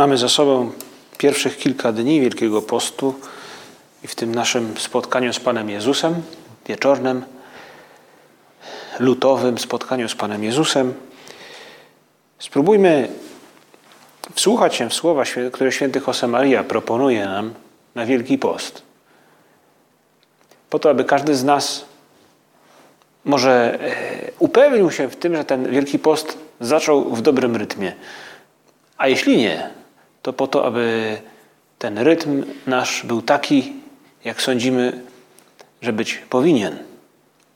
Mamy za sobą pierwszych kilka dni Wielkiego Postu i w tym naszym spotkaniu z Panem Jezusem, wieczornym, lutowym spotkaniu z Panem Jezusem, spróbujmy wsłuchać się w słowa, które święty Josemaria proponuje nam na Wielki Post. Po to, aby każdy z nas może e, upewnił się w tym, że ten Wielki Post zaczął w dobrym rytmie. A jeśli nie, to po to, aby ten rytm nasz był taki, jak sądzimy, że być powinien.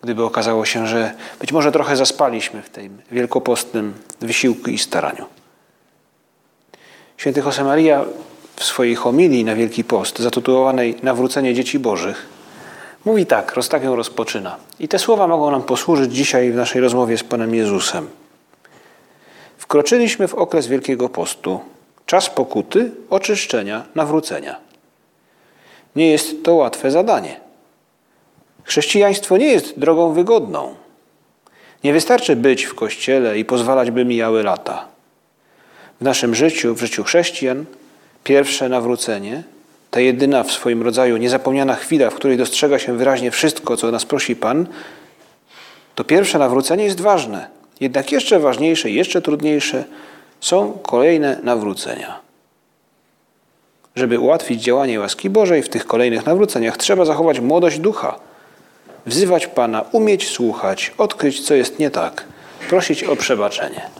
Gdyby okazało się, że być może trochę zaspaliśmy w tym wielkopostnym wysiłku i staraniu. Święty Josemaria w swojej homilii na Wielki Post, zatytułowanej Nawrócenie Dzieci Bożych, mówi tak, roz, tak ją rozpoczyna. I te słowa mogą nam posłużyć dzisiaj w naszej rozmowie z Panem Jezusem. Wkroczyliśmy w okres Wielkiego Postu, czas pokuty, oczyszczenia, nawrócenia. Nie jest to łatwe zadanie. Chrześcijaństwo nie jest drogą wygodną. Nie wystarczy być w kościele i pozwalać, by mijały lata. W naszym życiu, w życiu chrześcijan, pierwsze nawrócenie, ta jedyna w swoim rodzaju niezapomniana chwila, w której dostrzega się wyraźnie wszystko, co nas prosi Pan, to pierwsze nawrócenie jest ważne. Jednak jeszcze ważniejsze, jeszcze trudniejsze są kolejne nawrócenia. Żeby ułatwić działanie łaski Bożej w tych kolejnych nawróceniach, trzeba zachować młodość ducha, wzywać Pana, umieć słuchać, odkryć, co jest nie tak, prosić o przebaczenie.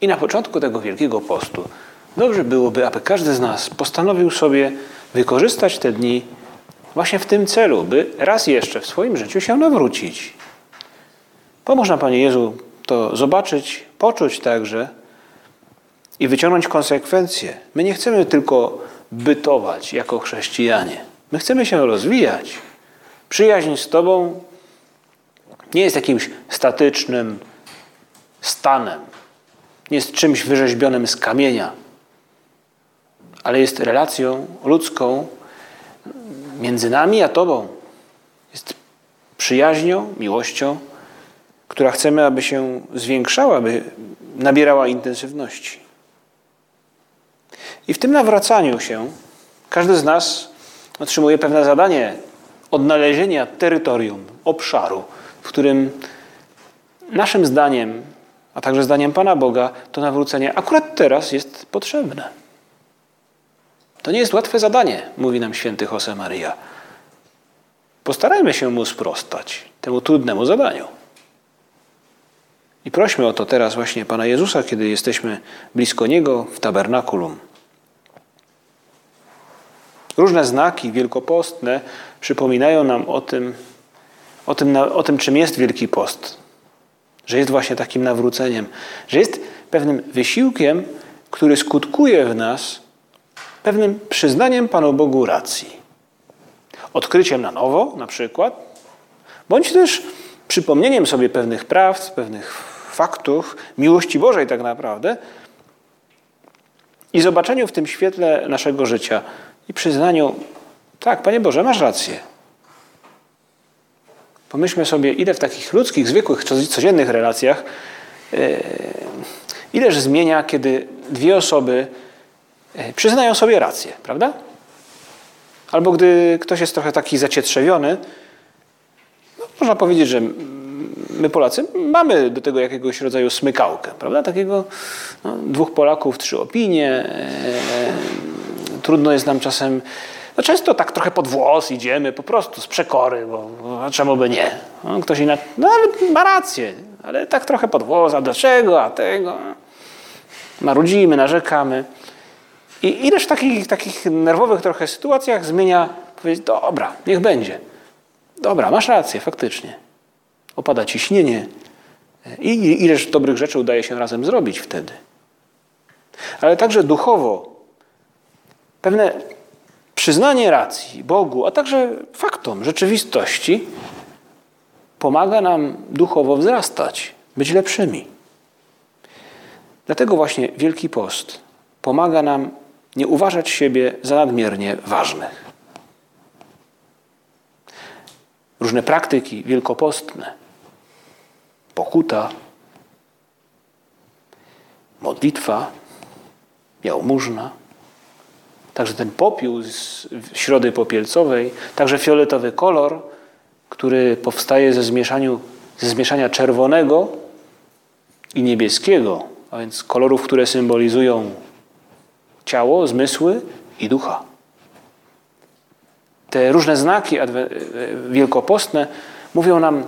I na początku tego Wielkiego Postu dobrze byłoby, aby każdy z nas postanowił sobie wykorzystać te dni właśnie w tym celu, by raz jeszcze w swoim życiu się nawrócić. Pomóż nam, Panie Jezu, to zobaczyć, poczuć także i wyciągnąć konsekwencje. My nie chcemy tylko bytować jako chrześcijanie. My chcemy się rozwijać. Przyjaźń z Tobą nie jest jakimś statycznym stanem, nie jest czymś wyrzeźbionym z kamienia, ale jest relacją ludzką między nami a Tobą. Jest przyjaźnią, miłością, która chcemy, aby się zwiększała, aby nabierała intensywności. I w tym nawracaniu się każdy z nas otrzymuje pewne zadanie odnalezienia terytorium, obszaru, w którym naszym zdaniem, a także zdaniem Pana Boga, to nawrócenie akurat teraz jest potrzebne. To nie jest łatwe zadanie, mówi nam święty Jose Maria. Postarajmy się mu sprostać, temu trudnemu zadaniu. I prośmy o to teraz właśnie Pana Jezusa, kiedy jesteśmy blisko Niego w tabernakulum. Różne znaki wielkopostne przypominają nam o tym, o tym, o tym, czym jest Wielki Post. Że jest właśnie takim nawróceniem, że jest pewnym wysiłkiem, który skutkuje w nas pewnym przyznaniem Panu Bogu racji. Odkryciem na nowo, na przykład, bądź też przypomnieniem sobie pewnych prawd, pewnych faktów miłości Bożej tak naprawdę i zobaczeniu w tym świetle naszego życia i przyznaniu, tak, Panie Boże, masz rację. Pomyślmy sobie, ile w takich ludzkich, zwykłych, codziennych relacjach, yy, ileż zmienia, kiedy dwie osoby yy, przyznają sobie rację, prawda? Albo gdy ktoś jest trochę taki zacietrzewiony, no, można powiedzieć, że my Polacy mamy do tego jakiegoś rodzaju smykałkę, prawda? Takiego no, dwóch Polaków, trzy opinie. E, trudno jest nam czasem, no często tak trochę pod włos idziemy, po prostu z przekory, bo, bo czemu by nie? No, ktoś inaczej, no ale ma rację, ale tak trochę pod włos, a dlaczego, a tego. Marudzimy, narzekamy. I ileż takich, takich nerwowych trochę sytuacjach zmienia powiedzieć, dobra, niech będzie. Dobra, masz rację, faktycznie opada ciśnienie i ileż dobrych rzeczy udaje się razem zrobić wtedy. ale także duchowo. Pewne przyznanie racji Bogu, a także faktom, rzeczywistości pomaga nam duchowo wzrastać, być lepszymi. Dlatego właśnie Wielki Post pomaga nam nie uważać siebie za nadmiernie ważnych. Różne praktyki wielkopostne, pokuta, modlitwa, jałmużna, także ten popiół z środy popielcowej, także fioletowy kolor, który powstaje ze, zmieszaniu, ze zmieszania czerwonego i niebieskiego, a więc kolorów, które symbolizują ciało, zmysły i ducha. Te różne znaki wielkopostne mówią nam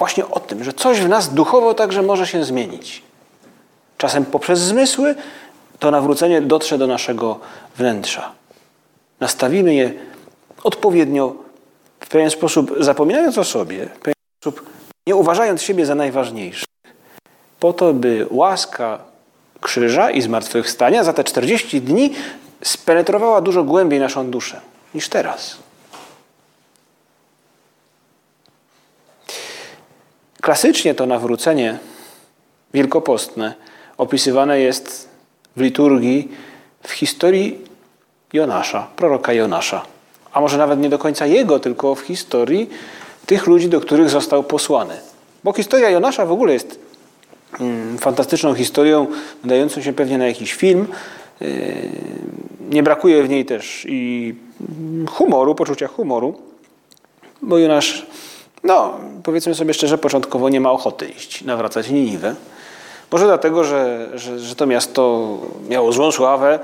właśnie o tym, że coś w nas duchowo także może się zmienić. Czasem poprzez zmysły to nawrócenie dotrze do naszego wnętrza. Nastawimy je odpowiednio, w pewien sposób zapominając o sobie, w pewien sposób nie uważając siebie za najważniejszy, po to, by łaska krzyża i zmartwychwstania za te 40 dni spenetrowała dużo głębiej naszą duszę niż teraz. Klasycznie to nawrócenie wielkopostne opisywane jest w liturgii w historii Jonasza, proroka Jonasza. A może nawet nie do końca jego, tylko w historii tych ludzi, do których został posłany. Bo historia Jonasza w ogóle jest mm, fantastyczną historią, nadającą się pewnie na jakiś film. Yy, nie brakuje w niej też i humoru, poczucia humoru, bo Jonasz, no powiedzmy sobie szczerze, początkowo nie ma ochoty iść, nawracać Niniwę. Może dlatego, że, że, że to miasto miało złą sławę.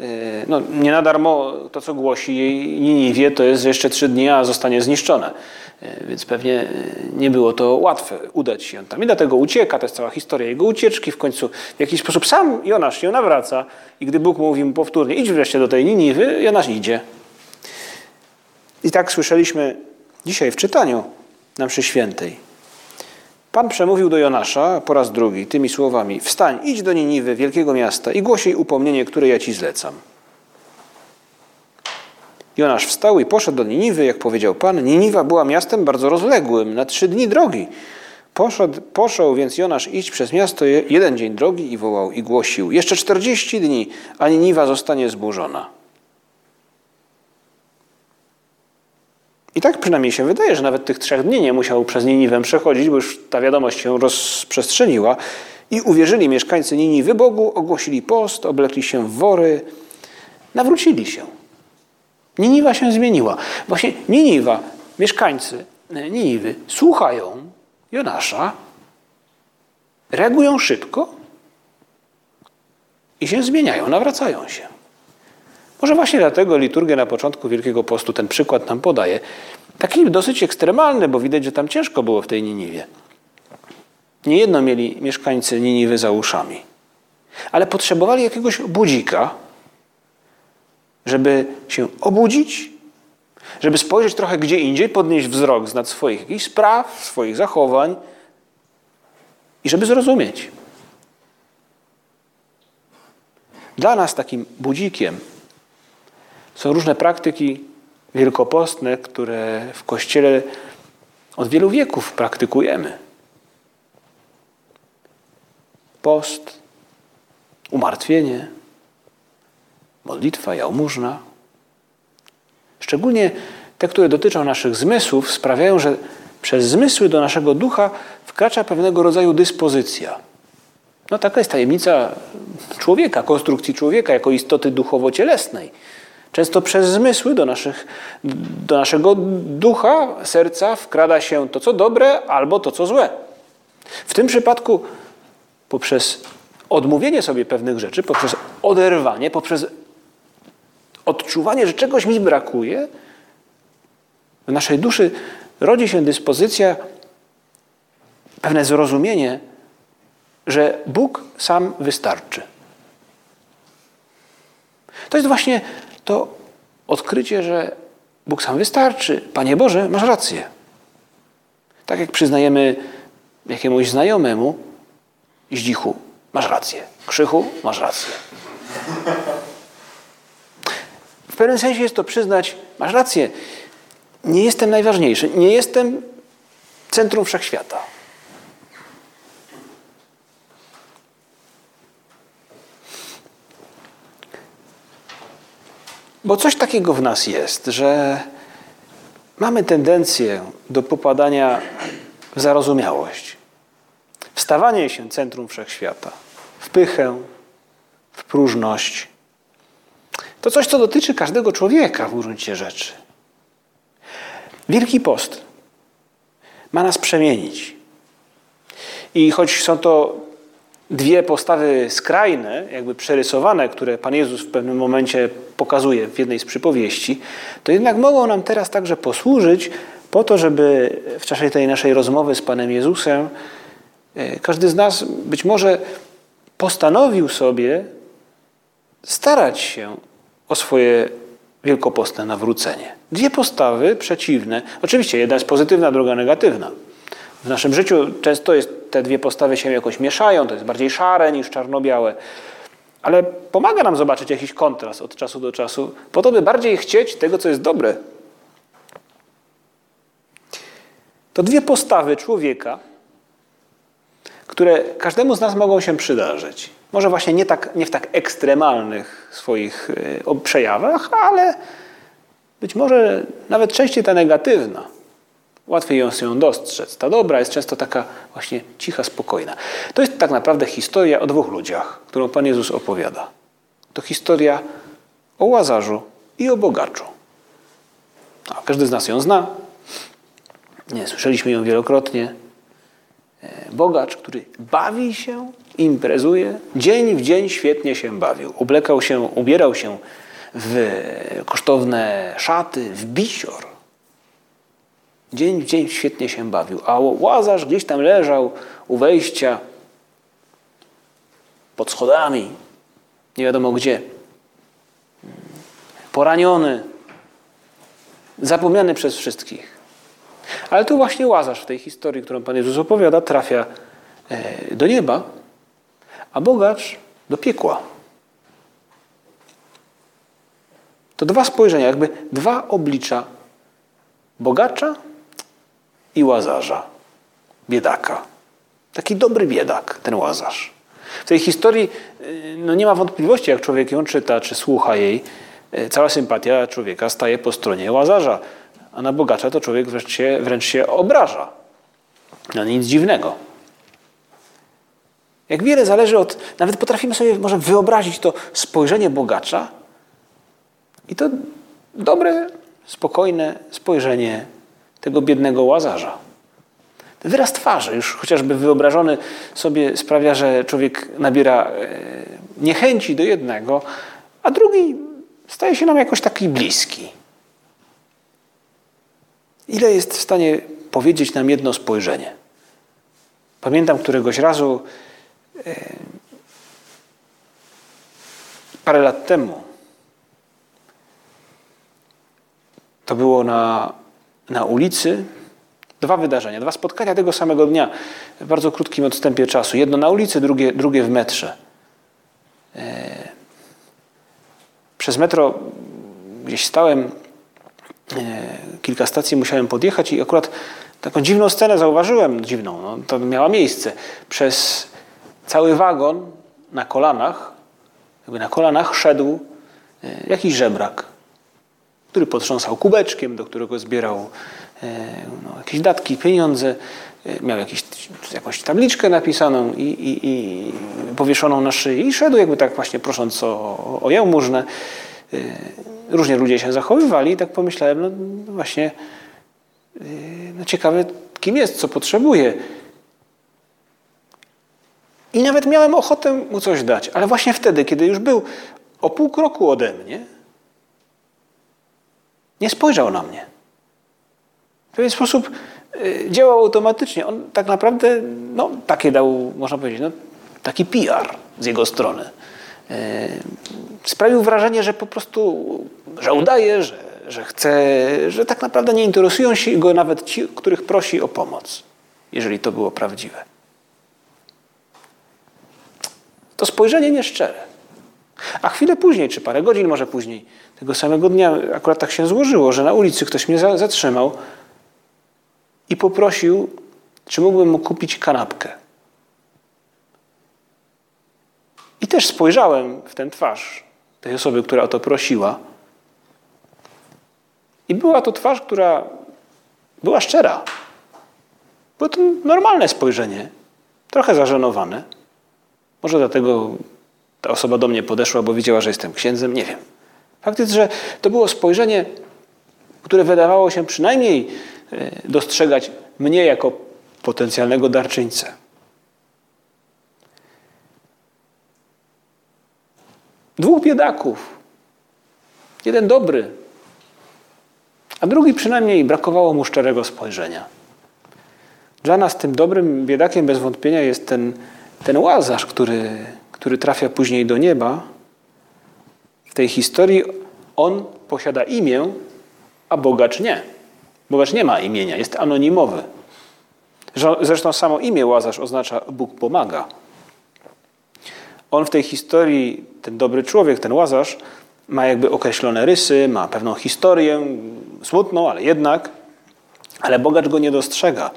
E, no, nie na darmo to, co głosi jej Niniwie, to jest, że jeszcze trzy dni, a zostanie zniszczone. E, więc pewnie e, nie było to łatwe udać się tam. I dlatego ucieka, to jest cała historia jego ucieczki. W końcu w jakiś sposób sam Jonasz się nawraca. I gdy Bóg mówi mu powtórnie, idź wreszcie do tej Niniwy, Jonasz idzie. I tak słyszeliśmy dzisiaj w czytaniu na mszy świętej. Pan przemówił do Jonasza po raz drugi tymi słowami: Wstań, idź do Niniwy, wielkiego miasta, i głoś jej upomnienie, które ja ci zlecam. Jonasz wstał i poszedł do Niniwy, jak powiedział Pan. Niniwa była miastem bardzo rozległym, na trzy dni drogi. Poszedł, poszedł więc Jonasz iść przez miasto jeden dzień drogi i wołał i głosił: Jeszcze czterdzieści dni, a Niniwa zostanie zburzona. I tak przynajmniej się wydaje, że nawet tych trzech dni nie musiał przez Niniwę przechodzić, bo już ta wiadomość się rozprzestrzeniła. I uwierzyli mieszkańcy Niniwy Bogu, ogłosili post, oblekli się w wory, nawrócili się. Niniwa się zmieniła. Właśnie Niniwa, mieszkańcy Niniwy słuchają Jonasza, reagują szybko i się zmieniają, nawracają się. Może właśnie dlatego liturgia na początku Wielkiego Postu ten przykład nam podaje. Taki dosyć ekstremalny, bo widać, że tam ciężko było w tej Niniwie. Niejedno mieli mieszkańcy Niniwy za uszami. Ale potrzebowali jakiegoś budzika, żeby się obudzić, żeby spojrzeć trochę gdzie indziej, podnieść wzrok z nad swoich jakichś spraw, swoich zachowań i żeby zrozumieć. Dla nas takim budzikiem są różne praktyki wielkopostne, które w Kościele od wielu wieków praktykujemy. Post, umartwienie, modlitwa, jałmużna. Szczególnie te, które dotyczą naszych zmysłów, sprawiają, że przez zmysły do naszego ducha wkracza pewnego rodzaju dyspozycja. No taka jest tajemnica człowieka, konstrukcji człowieka jako istoty duchowo-cielesnej. Często przez zmysły do, naszych, do naszego ducha, serca wkrada się to, co dobre, albo to, co złe. W tym przypadku poprzez odmówienie sobie pewnych rzeczy, poprzez oderwanie, poprzez odczuwanie, że czegoś mi brakuje, w naszej duszy rodzi się dyspozycja, pewne zrozumienie, że Bóg sam wystarczy. To jest właśnie to odkrycie, że Bóg sam wystarczy. Panie Boże, masz rację. Tak jak przyznajemy jakiemuś znajomemu, Zdzichu, masz rację. Krzychu, masz rację. W pewnym sensie jest to przyznać, masz rację, nie jestem najważniejszy, nie jestem centrum wszechświata. Bo coś takiego w nas jest, że mamy tendencję do popadania w zarozumiałość, w stawanie się centrum wszechświata, w pychę, w próżność. To coś, co dotyczy każdego człowieka w gruncie rzeczy. Wielki Post ma nas przemienić. I choć są to dwie postawy skrajne, jakby przerysowane, które Pan Jezus w pewnym momencie pokazuje w jednej z przypowieści, to jednak mogą nam teraz także posłużyć po to, żeby w czasie tej naszej rozmowy z Panem Jezusem e, każdy z nas być może postanowił sobie starać się o swoje wielkopostne nawrócenie. Dwie postawy przeciwne. Oczywiście jedna jest pozytywna, druga negatywna. W naszym życiu często jest, te dwie postawy się jakoś mieszają, to jest bardziej szare niż czarno-białe. Ale pomaga nam zobaczyć jakiś kontrast od czasu do czasu, po to, by bardziej chcieć tego, co jest dobre. To dwie postawy człowieka, które każdemu z nas mogą się przydarzyć. Może właśnie nie, tak, nie w tak ekstremalnych swoich e, przejawach, ale być może nawet częściej ta negatywna. Łatwiej ją się dostrzec. Ta dobra jest często taka właśnie cicha, spokojna. To jest tak naprawdę historia o dwóch ludziach, którą Pan Jezus opowiada. To historia o łazarzu i o bogaczu. A każdy z nas ją zna. Nie, słyszeliśmy ją wielokrotnie. E, bogacz, który bawi się, imprezuje, dzień w dzień świetnie się bawił. Ublekał się, ubierał się w kosztowne szaty, w bisior. Dzień w dzień świetnie się bawił. A łazarz gdzieś tam leżał u wejścia, pod schodami, nie wiadomo gdzie. Poraniony, zapomniany przez wszystkich. Ale tu właśnie łazarz w tej historii, którą Pan Jezus opowiada, trafia e, do nieba, a bogacz do piekła. To dwa spojrzenia, jakby dwa oblicza bogacza i łazarza, biedaka. Taki dobry biedak, ten łazarz. W tej historii y, no nie ma wątpliwości, jak człowiek ją czyta czy słucha jej, y, cała sympatia człowieka staje po stronie łazarza, a na bogacza to człowiek wręcz się, wręcz się obraża. No nic dziwnego. Jak wiele zależy od, nawet potrafimy sobie może wyobrazić to spojrzenie bogacza i to dobre, spokojne spojrzenie tego biednego łazarza. Wyraz twarzy, już chociażby wyobrażony sobie sprawia, że człowiek nabiera e, niechęci do jednego, a drugi staje się nam jakoś taki bliski. Ile jest w stanie powiedzieć nam jedno spojrzenie? Pamiętam któregoś razu, e, parę lat temu, to było na na ulicy dwa wydarzenia, dwa spotkania tego samego dnia w bardzo krótkim odstępie czasu. Jedno na ulicy, drugie, drugie w metrze. E, przez metro gdzieś stałem, e, kilka stacji musiałem podjechać i akurat taką dziwną scenę zauważyłem, dziwną, no, to miała miejsce. Przez cały wagon na kolanach, jakby na kolanach szedł e, jakiś żebrak który potrząsał kubeczkiem, do którego zbierał e, no, jakieś datki, pieniądze, e, miał jakiś, jakąś tabliczkę napisaną i, i, i powieszoną na szyi i szedł jakby tak właśnie prosząc o, o jałmużnę. E, różnie ludzie się zachowywali i tak pomyślałem, no właśnie no ciekawe kim jest, co potrzebuje. I nawet miałem ochotę mu coś dać, ale właśnie wtedy, kiedy już był o pół kroku ode mnie, nie spojrzał na mnie. W pewien sposób y, działał automatycznie. On tak naprawdę, no, takie dał, można powiedzieć, no, taki PR z jego strony. Y, sprawił wrażenie, że po prostu, że udaje, że, że chce, że tak naprawdę nie interesują się go nawet ci, których prosi o pomoc, jeżeli to było prawdziwe. To spojrzenie nieszczere. A chwilę później, czy parę godzin może później, tego samego dnia akurat tak się złożyło, że na ulicy ktoś mnie zatrzymał i poprosił, czy mógłbym mu kupić kanapkę. I też spojrzałem w tę twarz tej osoby, która o to prosiła. I była to twarz, która była szczera. Było to normalne spojrzenie, trochę zażenowane. Może dlatego ta osoba do mnie podeszła, bo widziała, że jestem księdzem, nie wiem. Fakt jest, że to było spojrzenie, które wydawało się przynajmniej e, dostrzegać mnie jako potencjalnego darczyńcę. Dwóch biedaków. Jeden dobry, a drugi przynajmniej brakowało mu szczerego spojrzenia. Dla nas tym dobrym biedakiem bez wątpienia jest ten, ten łazarz, który, który trafia później do nieba. W tej historii on posiada imię, a bogacz nie. Bogacz nie ma imienia, jest anonimowy. Zresztą samo imię Łazarz oznacza Bóg pomaga. On w tej historii, ten dobry człowiek, ten Łazarz, ma jakby określone rysy, ma pewną historię, smutną, ale jednak, ale bogacz go nie dostrzega.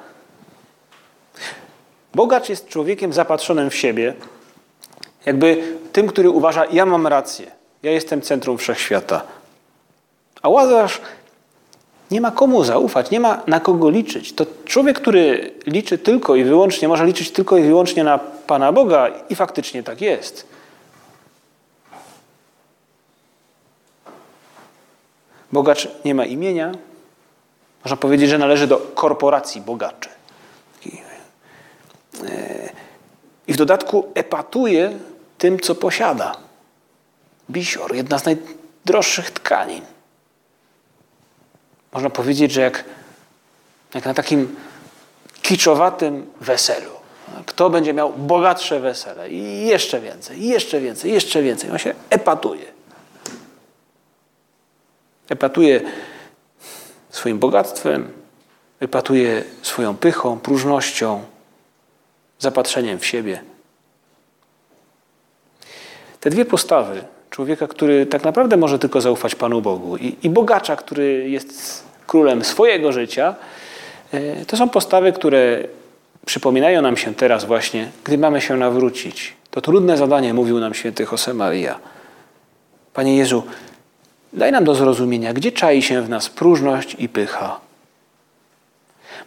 Bogacz jest człowiekiem zapatrzonym w siebie, jakby tym, który uważa, ja mam rację, ja jestem centrum wszechświata. A Łazarz nie ma komu zaufać, nie ma na kogo liczyć. To człowiek, który liczy tylko i wyłącznie, może liczyć tylko i wyłącznie na Pana Boga i faktycznie tak jest. Bogacz nie ma imienia. Można powiedzieć, że należy do korporacji bogaczy. E, I w dodatku epatuje tym, co posiada. Bisior, jedna z najdroższych tkanin. Można powiedzieć, że jak, jak na takim kiczowatym weselu. Kto będzie miał bogatsze wesele i jeszcze więcej, i jeszcze więcej, jeszcze więcej. On się epatuje. Epatuje swoim bogactwem, epatuje swoją pychą, próżnością, zapatrzeniem w siebie. Te dwie postawy człowieka, który tak naprawdę może tylko zaufać Panu Bogu i, i bogacza, który jest królem swojego życia, e, to są postawy, które przypominają nam się teraz właśnie, gdy mamy się nawrócić. To trudne zadanie mówił nam święty Josemaria. Panie Jezu, daj nam do zrozumienia, gdzie czai się w nas próżność i pycha.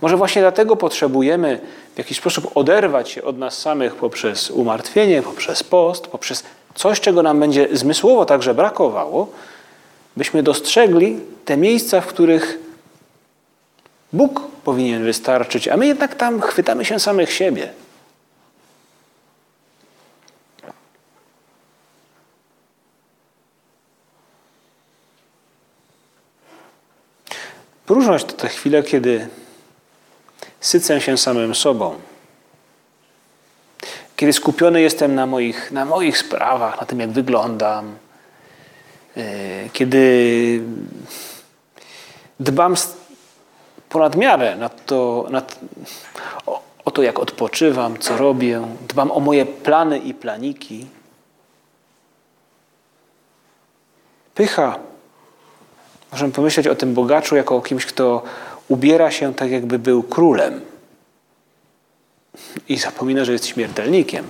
Może właśnie dlatego potrzebujemy w jakiś sposób oderwać się od nas samych poprzez umartwienie, poprzez post, poprzez coś, czego nam będzie zmysłowo także brakowało, byśmy dostrzegli te miejsca, w których Bóg powinien wystarczyć, a my jednak tam chwytamy się samych siebie. Próżność to te chwile, kiedy sycę się samym sobą. Kiedy skupiony jestem na moich, na moich sprawach, na tym, jak wyglądam. E, kiedy dbam ponad miarę to, o, o to, jak odpoczywam, co robię. Dbam o moje plany i planiki. Pycha. Możemy pomyśleć o tym bogaczu jako o kimś, kto ubiera się tak, jakby był królem. I zapomina, że jest śmiertelnikiem.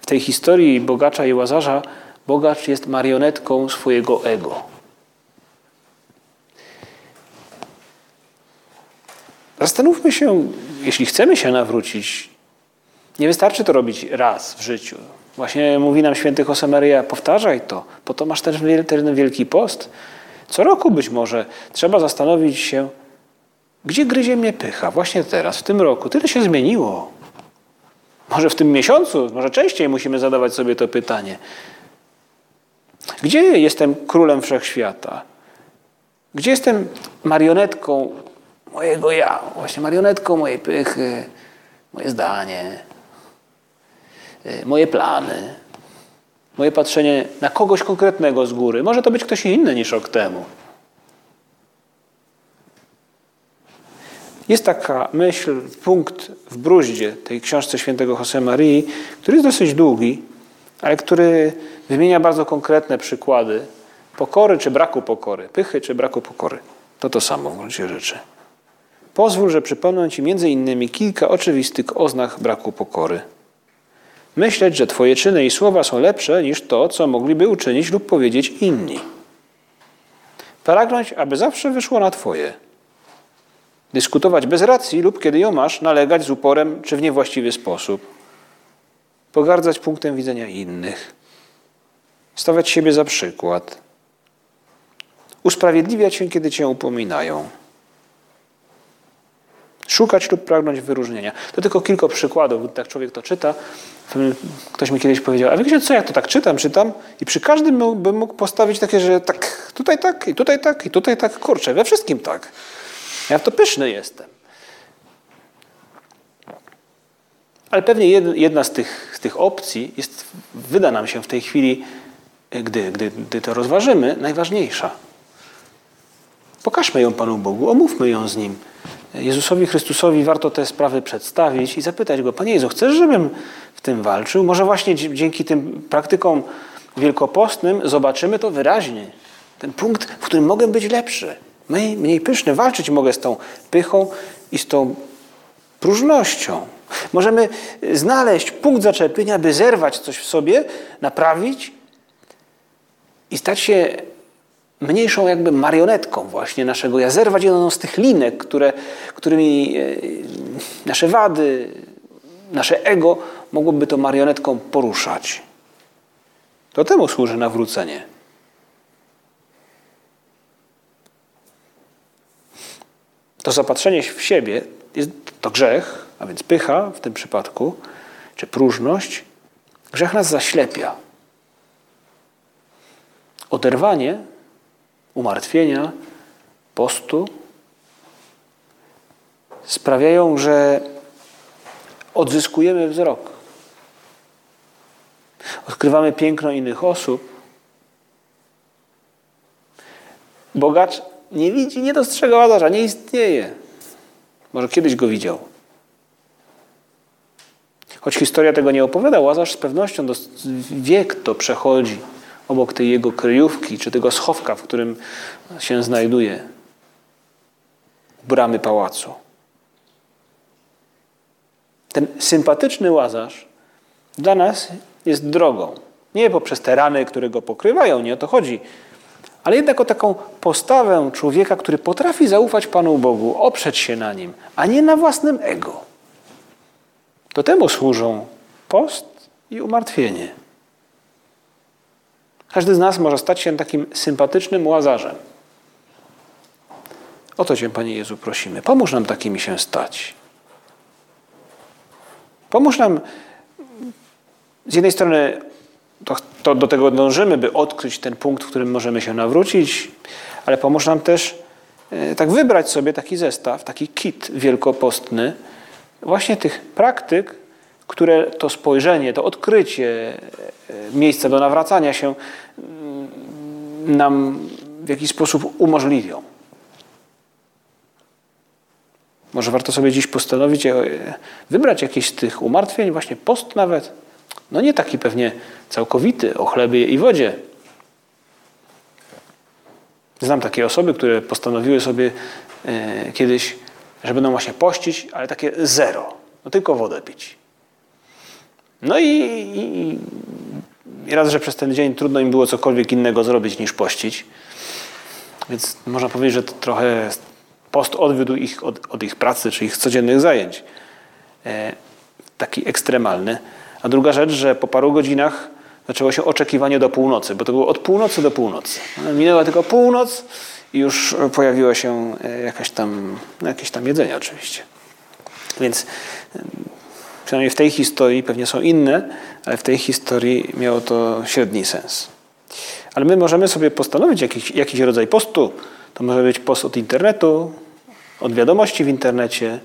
W tej historii bogacza i łazarza bogacz jest marionetką swojego ego. Zastanówmy się, jeśli chcemy się nawrócić, nie wystarczy to robić raz w życiu. Właśnie mówi nam święty Josemaria, powtarzaj to, po to masz ten, ten wielki post. Co roku być może trzeba zastanowić się, gdzie gryzie mnie pycha? Właśnie teraz, w tym roku. Tyle się zmieniło. Może w tym miesiącu, może częściej musimy zadawać sobie to pytanie. Gdzie jestem królem wszechświata? Gdzie jestem marionetką mojego ja? Właśnie marionetką mojej pychy, moje zdanie, y, moje plany, moje patrzenie na kogoś konkretnego z góry. Może to być ktoś inny niż rok temu. Jest taka myśl, punkt w bruździe tej książce świętego Jose Marii, który jest dosyć długi, ale który wymienia bardzo konkretne przykłady pokory czy braku pokory, pychy czy braku pokory. To to samo w gruncie rzeczy. Pozwól, że przypomnę Ci między innymi kilka oczywistych oznak braku pokory. Myśleć, że Twoje czyny i słowa są lepsze niż to, co mogliby uczynić lub powiedzieć inni. Pragnąć, aby zawsze wyszło na Twoje. Dyskutować bez racji lub kiedy ją masz, nalegać z uporem czy w niewłaściwy sposób. Pogardzać punktem widzenia innych. Stawiać siebie za przykład. Usprawiedliwiać się, kiedy Cię upominają. Szukać lub pragnąć wyróżnienia. To tylko kilka przykładów, bo tak człowiek to czyta. Ktoś mi kiedyś powiedział, a wiecie co, ja to tak czytam, czytam i przy każdym bym mógł postawić takie, że tak, tutaj tak, i tutaj tak, i tutaj tak, kurczę, we wszystkim tak. Ja w to pyszny jestem. Ale pewnie jedna z tych, z tych opcji jest, wyda nam się w tej chwili, gdy, gdy, gdy to rozważymy, najważniejsza. Pokażmy ją Panu Bogu, omówmy ją z Nim. Jezusowi Chrystusowi warto te sprawy przedstawić i zapytać Go, Panie Jezu, chcesz, żebym w tym walczył? Może właśnie dzięki tym praktykom wielkopostnym zobaczymy to wyraźnie. Ten punkt, w którym mogę być lepszy, mniej, mniej pyszny. Walczyć mogę z tą pychą i z tą próżnością. Możemy znaleźć punkt zaczepienia, by zerwać coś w sobie, naprawić i stać się mniejszą jakby marionetką właśnie naszego ja, zerwać jedną z tych linek, które, którymi e, nasze wady, nasze ego mogłoby to marionetką poruszać. To temu służy nawrócenie. To zapatrzenie w siebie jest to grzech, a więc pycha w tym przypadku, czy próżność. Grzech nas zaślepia. Oderwanie umartwienia, postu sprawiają, że odzyskujemy wzrok. Odkrywamy piękno innych osób. Bogacz nie widzi, nie dostrzega Łazarza, nie istnieje. Może kiedyś go widział. Choć historia tego nie opowiada, Łazarz z pewnością wiek to przechodzi obok tej jego kryjówki, czy tego schowka, w którym się znajduje, bramy pałacu. Ten sympatyczny łazarz dla nas jest drogą. Nie poprzez te rany, które go pokrywają, nie o to chodzi, ale jednak o taką postawę człowieka, który potrafi zaufać Panu Bogu, oprzeć się na nim, a nie na własnym ego. Do temu służą post i umartwienie. Każdy z nas może stać się takim sympatycznym łazarzem. O to Cię, Panie Jezu, prosimy. Pomóż nam takimi się stać. Pomóż nam z jednej strony to, to, do tego dążymy, by odkryć ten punkt, w którym możemy się nawrócić, ale pomóż nam też e, tak wybrać sobie taki zestaw, taki kit wielkopostny, właśnie tych praktyk, które to spojrzenie, to odkrycie e, miejsca do nawracania się mm, nam w jakiś sposób umożliwią. Może warto sobie dziś postanowić, e, wybrać jakieś z tych umartwień, właśnie post nawet. No nie taki pewnie całkowity, o chlebie i wodzie. Znam takie osoby, które postanowiły sobie e, kiedyś, że będą właśnie pościć, ale takie zero. No tylko wodę pić. No i, i, i raz, że przez ten dzień trudno im było cokolwiek innego zrobić niż pościć. Więc można powiedzieć, że to trochę post odwiódł ich od, od ich pracy czy ich codziennych zajęć. E, taki ekstremalny. A druga rzecz, że po paru godzinach zaczęło się oczekiwanie do północy, bo to było od północy do północy. Minęła tylko północ i już pojawiło się e, jakaś tam, jakieś tam jedzenie oczywiście. Więc Przynajmniej w tej historii, pewnie są inne, ale w tej historii miało to średni sens. Ale my możemy sobie postanowić jakiś, jakiś rodzaj postu. To może być post od internetu, od wiadomości w internecie,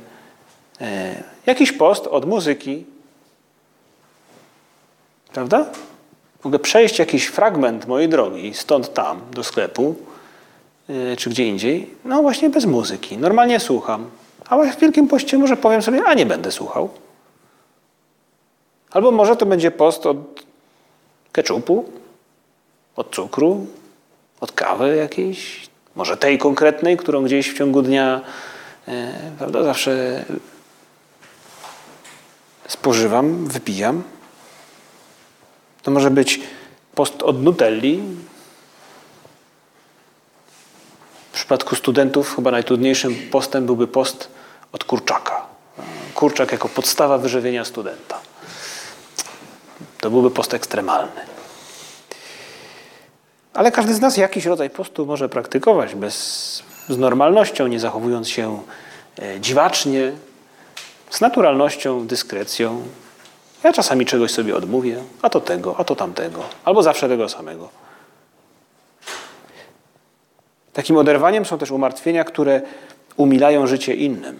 e, jakiś post od muzyki. Prawda? Mogę przejść jakiś fragment mojej drogi stąd tam do sklepu, e, czy gdzie indziej, no właśnie bez muzyki. Normalnie słucham. A w Wielkim Poście może powiem sobie, a nie będę słuchał. Albo może to będzie post od keczupu, od cukru, od kawy jakiejś, może tej konkretnej, którą gdzieś w ciągu dnia e, prawda, zawsze spożywam, wypijam. To może być post od Nutelli. W przypadku studentów chyba najtrudniejszym postem byłby post od kurczaka. Kurczak jako podstawa wyżywienia studenta. To byłby post ekstremalny. Ale każdy z nas jakiś rodzaj postu może praktykować bez, z normalnością, nie zachowując się e, dziwacznie, z naturalnością, dyskrecją. Ja czasami czegoś sobie odmówię, a to tego, a to tamtego, albo zawsze tego samego. Takim oderwaniem są też umartwienia, które umilają życie innym.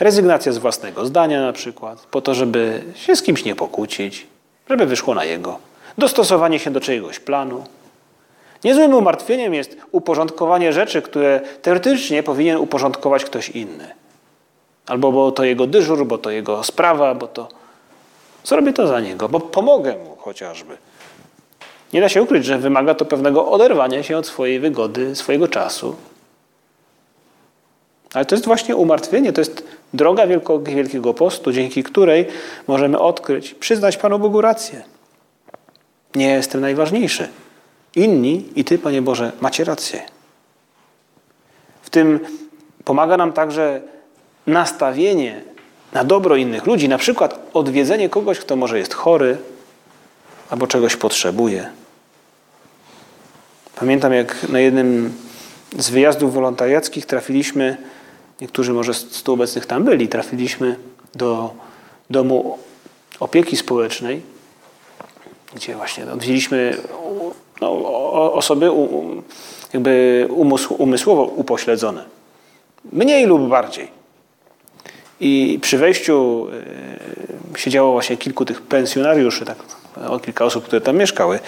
Rezygnacja z własnego zdania na przykład, po to, żeby się z kimś nie pokłócić, żeby wyszło na jego. Dostosowanie się do czyjegoś planu. Niezłym umartwieniem jest uporządkowanie rzeczy, które teoretycznie powinien uporządkować ktoś inny. Albo bo to jego dyżur, bo to jego sprawa, bo to. Zrobię to za niego, bo pomogę mu chociażby. Nie da się ukryć, że wymaga to pewnego oderwania się od swojej wygody, swojego czasu. Ale to jest właśnie umartwienie, to jest droga Wielkiego Postu, dzięki której możemy odkryć, przyznać Panu Bogu rację. Nie jestem najważniejszy. Inni i Ty, Panie Boże, macie rację. W tym pomaga nam także nastawienie na dobro innych ludzi, na przykład odwiedzenie kogoś, kto może jest chory albo czegoś potrzebuje. Pamiętam, jak na jednym z wyjazdów wolontariackich trafiliśmy, niektórzy może z tu obecnych tam byli, trafiliśmy do domu opieki społecznej, gdzie właśnie odwiedziliśmy no, osoby jakby umysłowo upośledzone. Mniej lub bardziej. I przy wejściu e, siedziało właśnie kilku tych pensjonariuszy, tak, o kilka osób, które tam mieszkały.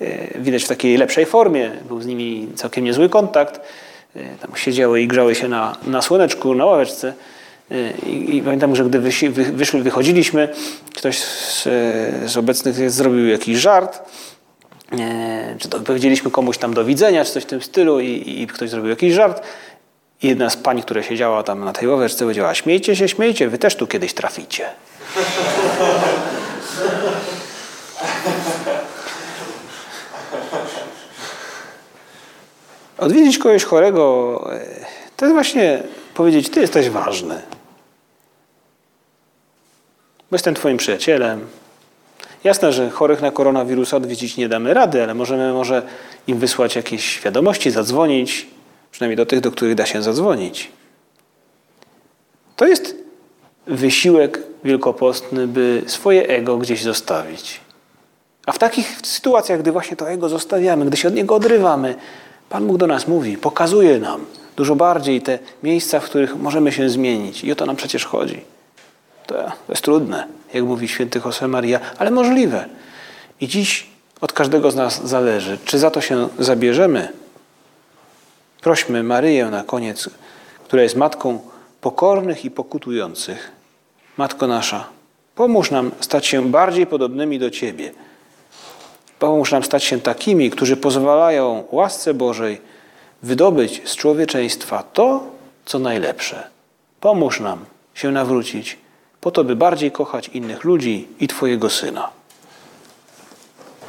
E, widać w takiej lepszej formie, był z nimi całkiem niezły kontakt. E, tam siedziały i grzały się na, na słoneczku, na ławeczce. I, I, pamiętam, że gdy wysi, wy, wyszli, wychodziliśmy, ktoś z, z, obecnych zrobił jakiś żart, czy to powiedzieliśmy komuś tam do widzenia, czy coś w tym stylu i, i ktoś zrobił jakiś żart i jedna z pań, która siedziała tam na tej ławeczce, powiedziała: Śmiejcie się, śmiejcie, wy też tu kiedyś traficie. Odwiedzić kogoś chorego e, to jest właśnie powiedzieć: Ty jesteś ważny. Bo jestem Twoim przyjacielem. Jasne, że chorych na koronawirusa odwiedzić nie damy rady, ale możemy może im wysłać jakieś wiadomości, zadzwonić, Przynajmniej do tych, do których da się zadzwonić. To jest wysiłek wielkopostny, by swoje ego gdzieś zostawić. A w takich sytuacjach, gdy właśnie to ego zostawiamy, gdy się od niego odrywamy, Pan Bóg do nas mówi, pokazuje nam dużo bardziej te miejsca, w których możemy się zmienić. I o to nam przecież chodzi. To, jest trudne, jak mówi święty Jose Maria, ale możliwe. I dziś od każdego z nas zależy, czy za to się zabierzemy, Prośmy Maryję na koniec, która jest matką pokornych i pokutujących. Matko nasza, pomóż nam stać się bardziej podobnymi do Ciebie. Pomóż nam stać się takimi, którzy pozwalają łasce Bożej wydobyć z człowieczeństwa to, co najlepsze. Pomóż nam się nawrócić, po to, by bardziej kochać innych ludzi i Twojego Syna.